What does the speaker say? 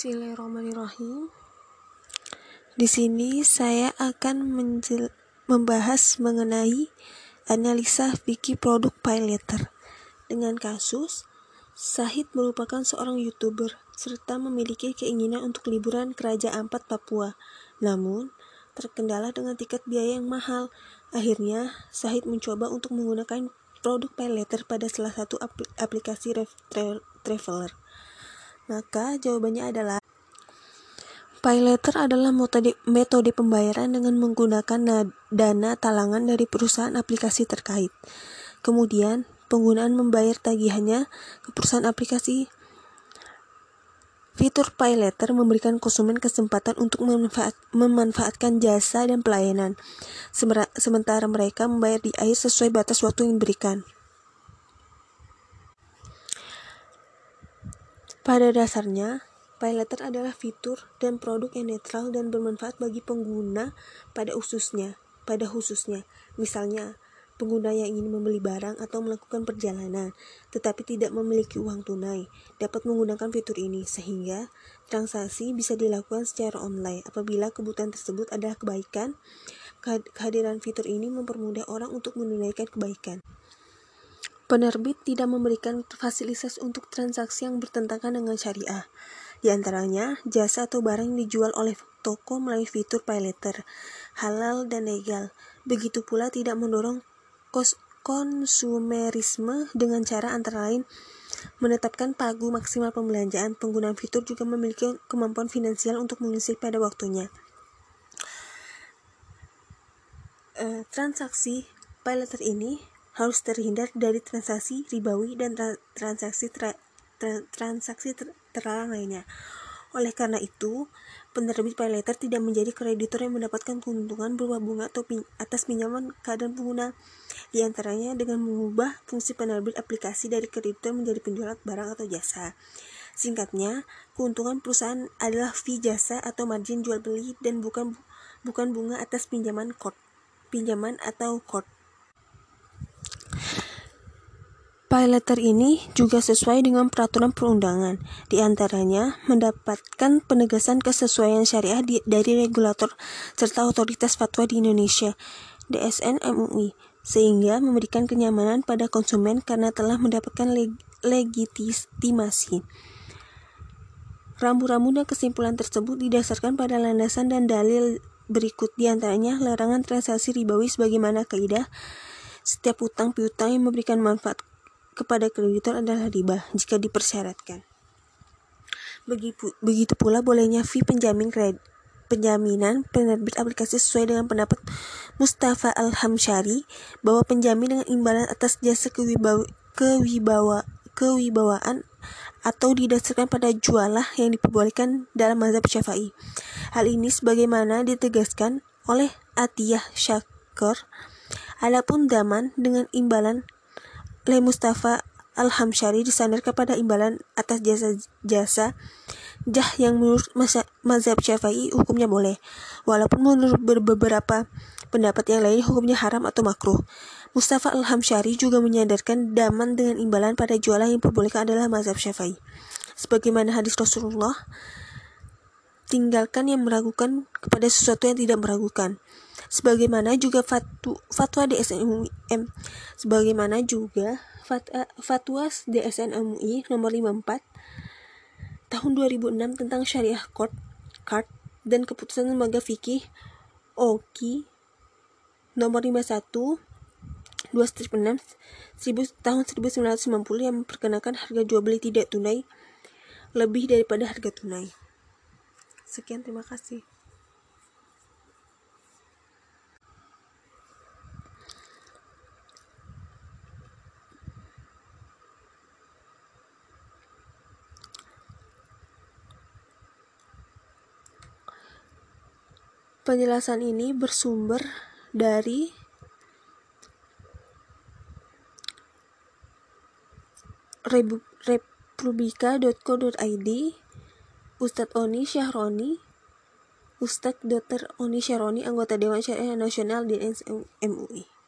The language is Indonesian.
Bismillahirrahmanirrahim. Di sini saya akan membahas mengenai analisa fikih produk PayLater dengan kasus Sahid merupakan seorang YouTuber serta memiliki keinginan untuk liburan ke Raja Ampat Papua. Namun, terkendala dengan tiket biaya yang mahal. Akhirnya, Sahid mencoba untuk menggunakan produk PayLater pada salah satu aplikasi traveler. Maka jawabannya adalah PayLater adalah metode, pembayaran dengan menggunakan dana talangan dari perusahaan aplikasi terkait. Kemudian, penggunaan membayar tagihannya ke perusahaan aplikasi. Fitur PayLater memberikan konsumen kesempatan untuk memanfaat, memanfaatkan jasa dan pelayanan, sementara mereka membayar di akhir sesuai batas waktu yang diberikan. Pada dasarnya, PayLater adalah fitur dan produk yang netral dan bermanfaat bagi pengguna pada khususnya. Pada khususnya, misalnya pengguna yang ingin membeli barang atau melakukan perjalanan, tetapi tidak memiliki uang tunai, dapat menggunakan fitur ini sehingga transaksi bisa dilakukan secara online. Apabila kebutuhan tersebut adalah kebaikan, kehadiran fitur ini mempermudah orang untuk menunaikan kebaikan. Penerbit tidak memberikan fasilitas untuk transaksi yang bertentangan dengan syariah. Di antaranya, jasa atau barang yang dijual oleh toko melalui fitur PayLater, halal dan legal. Begitu pula tidak mendorong konsumerisme dengan cara antara lain menetapkan pagu maksimal pembelanjaan. Penggunaan fitur juga memiliki kemampuan finansial untuk mengisi pada waktunya. Uh, transaksi PayLater ini harus terhindar dari transaksi ribawi dan tra transaksi tra tra transaksi ter terlarang lainnya. Oleh karena itu, penerbit paylater tidak menjadi kreditor yang mendapatkan keuntungan berupa bunga atau pin atas pinjaman keadaan pengguna, di antaranya dengan mengubah fungsi penerbit aplikasi dari kreditor menjadi penjual barang atau jasa. Singkatnya, keuntungan perusahaan adalah fee jasa atau margin jual beli dan bukan bukan bunga atas pinjaman kort, pinjaman atau kort. PayLater ini juga sesuai dengan peraturan perundangan, di antaranya mendapatkan penegasan kesesuaian syariah di, dari regulator serta otoritas fatwa di Indonesia, DSN MUI, sehingga memberikan kenyamanan pada konsumen karena telah mendapatkan leg legitimasi. Rambu-rambu dan kesimpulan tersebut didasarkan pada landasan dan dalil berikut di antaranya larangan transaksi ribawi sebagaimana kaidah setiap utang piutang yang memberikan manfaat kepada kreditor adalah riba jika dipersyaratkan. Begitu, pula bolehnya fee penjamin kredit penjaminan penerbit aplikasi sesuai dengan pendapat Mustafa Al-Hamsyari bahwa penjamin dengan imbalan atas jasa kewibawa, kewibawa, kewibawaan atau didasarkan pada jualah yang diperbolehkan dalam mazhab syafi'i. Hal ini sebagaimana ditegaskan oleh Atiyah Syakir. Adapun daman dengan imbalan Le Mustafa Al-Hamsyari disandarkan pada imbalan atas jasa-jasa jah yang menurut mazhab syafi'i hukumnya boleh, walaupun menurut beberapa pendapat yang lain hukumnya haram atau makruh. Mustafa Al-Hamsyari juga menyadarkan daman dengan imbalan pada jualan yang diperbolehkan adalah mazhab syafi'i. Sebagaimana hadis Rasulullah, tinggalkan yang meragukan kepada sesuatu yang tidak meragukan sebagaimana juga fatwa DSN MUI sebagaimana juga uh, fatwa DSN MUI nomor 54 tahun 2006 tentang syariah court card dan keputusan lembaga fikih OKI nomor 51 2 strip 6 1000, tahun 1990 yang memperkenalkan harga jual beli tidak tunai lebih daripada harga tunai. Sekian terima kasih. Penjelasan ini bersumber dari republika.co.id Ustadz Oni Syahroni Ustadz Dr. Oni Syahroni anggota Dewan Syariah Nasional di MUI